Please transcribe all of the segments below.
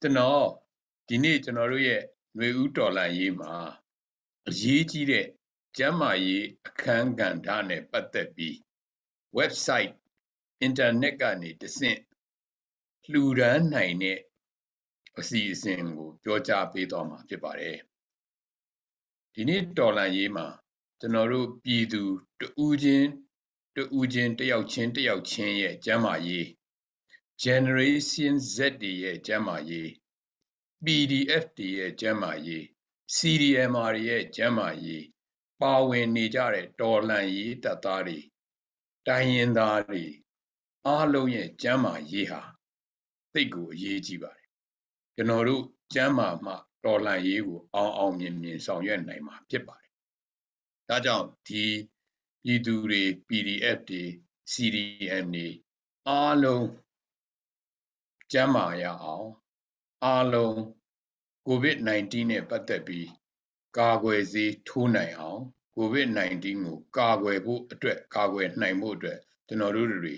ကျွန်တော်ဒီနေ့ကျွန်တော်တို့ရဲ့ຫນွေဦးတော်လန်ရေးမှာအရေးကြီးတဲ့ကျမ်းမာရေးအခန်းကဏ္ဍနဲ့ပတ်သက်ပြီး website internet ကနေတဆင့်လှူဒန်းနိုင်တဲ့အစီအစဉ်ကိုပြောကြားပေးသွားမှာဖြစ်ပါတယ်ဒီနေ့တော်လန်ရေးမှာကျွန်တော်တို့ပြည်သူတဦးချင်းတဦးချင်းတယောက်ချင်းတယောက်ချင်းရဲ့ကျမ်းမာရေး generation Z တွေရဲ့ကျမ်းမာရေး PDF တွေရဲ့ကျမ်းမာရေး CDMR တွေရဲ့ကျမ်းမာရေးပါဝင်နေကြတဲ့တော်လှန်ရေးတပ်သားတွေတိုင်းရင်းသားတွေအားလုံးရဲ့ကျမ်းမာရေးဟာသိတ်ကိုအရေးကြီးပါတယ်ကျွန်တော်တို့ကျမ်းမာမှတော်လှန်ရေးကိုအောင်အောင်မြင်မြင်ဆောင်ရွက်နိုင်မှာဖြစ်ပါတယ်ဒါကြောင့်ဒီပြည်သူတွေ PDF တွေ CDM တွေအားလုံး ကျန်းမာရအောင်အားလုံး COVID-19 နဲ့ပတ်သက်ပြီးကာကွယ်ဆေးထိုးနိုင်အောင် COVID-19 ကိုကာကွယ်ဖို့အတွက်ကာကွယ်နိုင်ဖို့အတွက်ကျွန်တော်တို့တွေ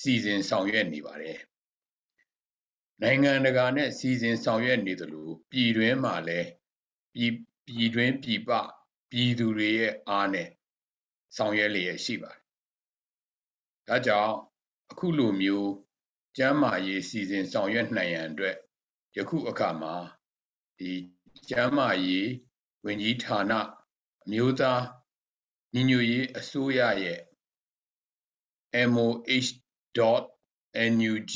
စီစဉ်ဆောင်ရွက်နေပါတယ်နိုင်ငံတကာနဲ့စီစဉ်ဆောင်ရွက်နေသလိုပြည်တွင်းမှာလည်းပြည်ပြည်တွင်းပြည်ပပြည်သူတွေရဲ့အားနဲ့ဆောင်ရွက်လျက်ရှိပါတယ်။ဒါကြောင့်အခုလိုမျိုး ကျန်းမာရေးစီစဉ်ဆောင်ရွက်နိုင်ရန်အတွက်ယခုအခါမှာဒီကျန်းမာရေးဝန်ကြီးဌာနအမျိုးသားညီညွတ်ရေးအစိုးရရဲ့ moh.nug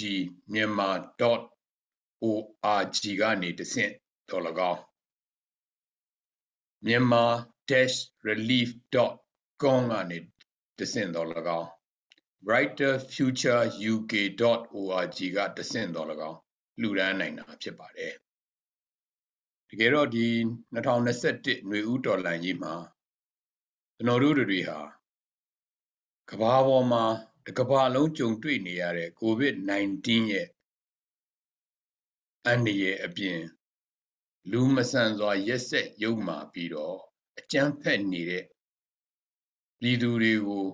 myanmar.org ကနေတဆင့်တော်၎င်း myanmar-relief.com ကနေတဆင့်တော်၎င်း brighterfutureuk.org ကတဆင့်တော်၎င်းလှူဒန်းနိုင်တာဖြစ်ပါတယ်တကယ်တော့ဒီ2021ຫນွေဦးတော်လှန်ရေးမှာကျွန်တော်တို့တွေဟာကဘာပေါ်မှာတကဘာလုံးကြုံတွေ့နေရတဲ့ COVID-19 ရဲ့အန္တရာယ်အပြင်လူမဆန်စွာရက်ဆက်ယုံမာပြီးတော့အကြမ်းဖက်နေတဲ့ပြည်သူတွေကို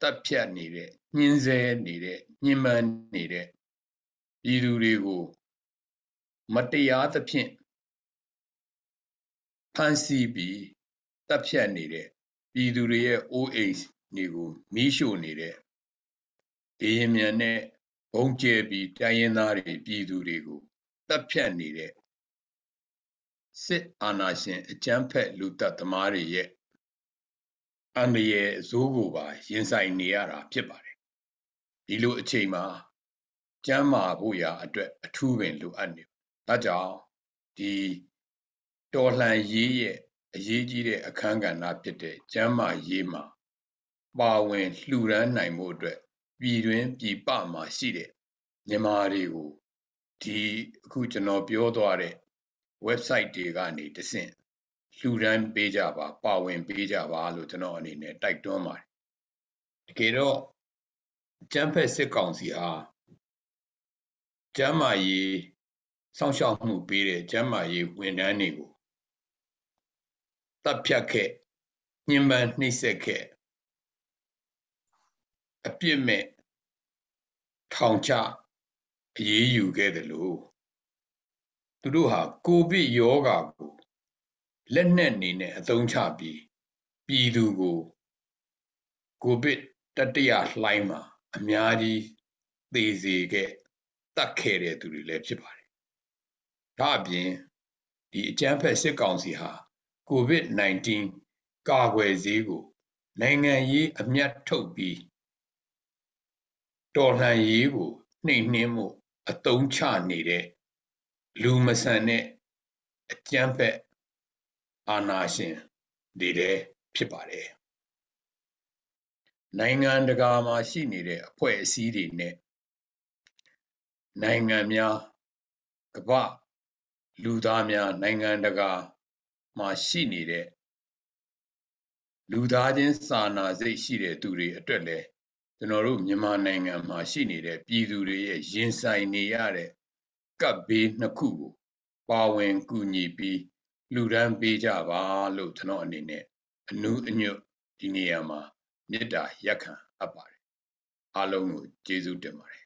တပ်ဖြတ်နေတဲ့ညှင်းဆဲနေတဲ့ညှဉ်းပန်းနေတဲ့ပြည်သူတွေကိုမတရားသဖြင့်ဖမ်းဆီးပြီးတပ်ဖြတ်နေတဲ့ပြည်သူတွေရဲ့အိုးအိမ်တွေကိုမီးရှို့နေတဲ့ဒေရင်မြန်နဲ့ဘုံကျဲပြီးတိုင်းရင်းသားတွေပြည်သူတွေကိုတပ်ဖြတ်နေတဲ့စစ်အာဏာရှင်အကြမ်းဖက်လူတပ်သမားတွေရဲ့ အန္တရာယ်အဆိုးကိုပါ ရင်ဆိုင်နေရတာဖြစ်ပါတယ်ဒီလိုအချိန်မှာကျမ်းမာဖို့ရာအတွက်အထူးပင်လိုအပ်နေဒါကြောင့်ဒီတော်လှန်ရေးရဲ့အရေးကြီးတဲ့အခန်းကဏ္ဍဖြစ်တဲ့ကျမ်းမာရေးမှာပါဝင်လှူဒန်းနိုင်မှုအတွက်ပြည်တွင်းပြည်ပမှာရှိတဲ့မြန်မာတွေကိုဒီအခုကျွန်တော်ပြောသွားတဲ့ website တွေကနေတဆင့် လှူဒန်းပေးကြပါ ပါဝင်ပေးကြပါလို့ကျွန်တော်အနေနဲ့တိုက်တွန်းပါတယ်တကယ်တော့ကျန်းဖက်စစ်ကောင်စီဟာကျမ်းမာရေးစောင့်ရှောက်မှုပေးတဲ့ကျမ်းမာရေးဝန်ထမ်းတွေကိုတပ်ဖြတ်ခဲ့ညှဉ်းပန်းနှိပ်စက်ခဲ့အပြစ်မဲ့ထောင်ချအရေးယူခဲ့တယ်လို့သူတို့ဟာကိုဗစ်ယောဂါကို လက်နက်နေနဲ့အသုံးချပြီးပြည်သူကိုကိုဗစ်တတိယလှိုင်းမှာအများကြီးသေစေခဲ့တတ်ခဲ့တဲ့သူတွေလည်းဖြစ်ပါတယ်။ဒါအပြင်ဒီအကြမ်းဖက်စစ်ကောင်စီဟာကိုဗစ် -19 ကာကွယ်ဆေးကိုနိုင်ငံရေးအမျက်ထုတ်ပြီးတော်လှန်ရေးကိုနှိမ်နှင်းမှုအတုံးချနေတဲ့လူမဆန်တဲ့အကြမ်းဖက် အာဏာရှင်တွေလည်းဖြစ်ပါတယ်နိုင်ငံတကာမှာရှိနေတဲ့အဖွဲ့အစည်းတွေနဲ့နိုင်ငံများကမ္ဘာလူသားများနိုင်ငံတကာမှာရှိနေတဲ့လူသားချင်းစာနာစိတ်ရှိတဲ့သူတွေအတွက်လည်းကျွန်တော်တို့မြန်မာနိုင်ငံမှာရှိနေတဲ့ပြည်သူတွေရဲ့ရင်ဆိုင်နေရတဲ့ကပ်ဘေးနှစ်ခုကိုပါဝင်ကူညီပြီး လူဒန်းပေးကြပါလို့ကျွန်တော်အနေနဲ့အနူးအညွတ်ဒီနေရာမှာမေတ္တာရက်ခံအပ်ပါတယ်အားလုံးကိုကျေးဇူးတင်ပါတယ်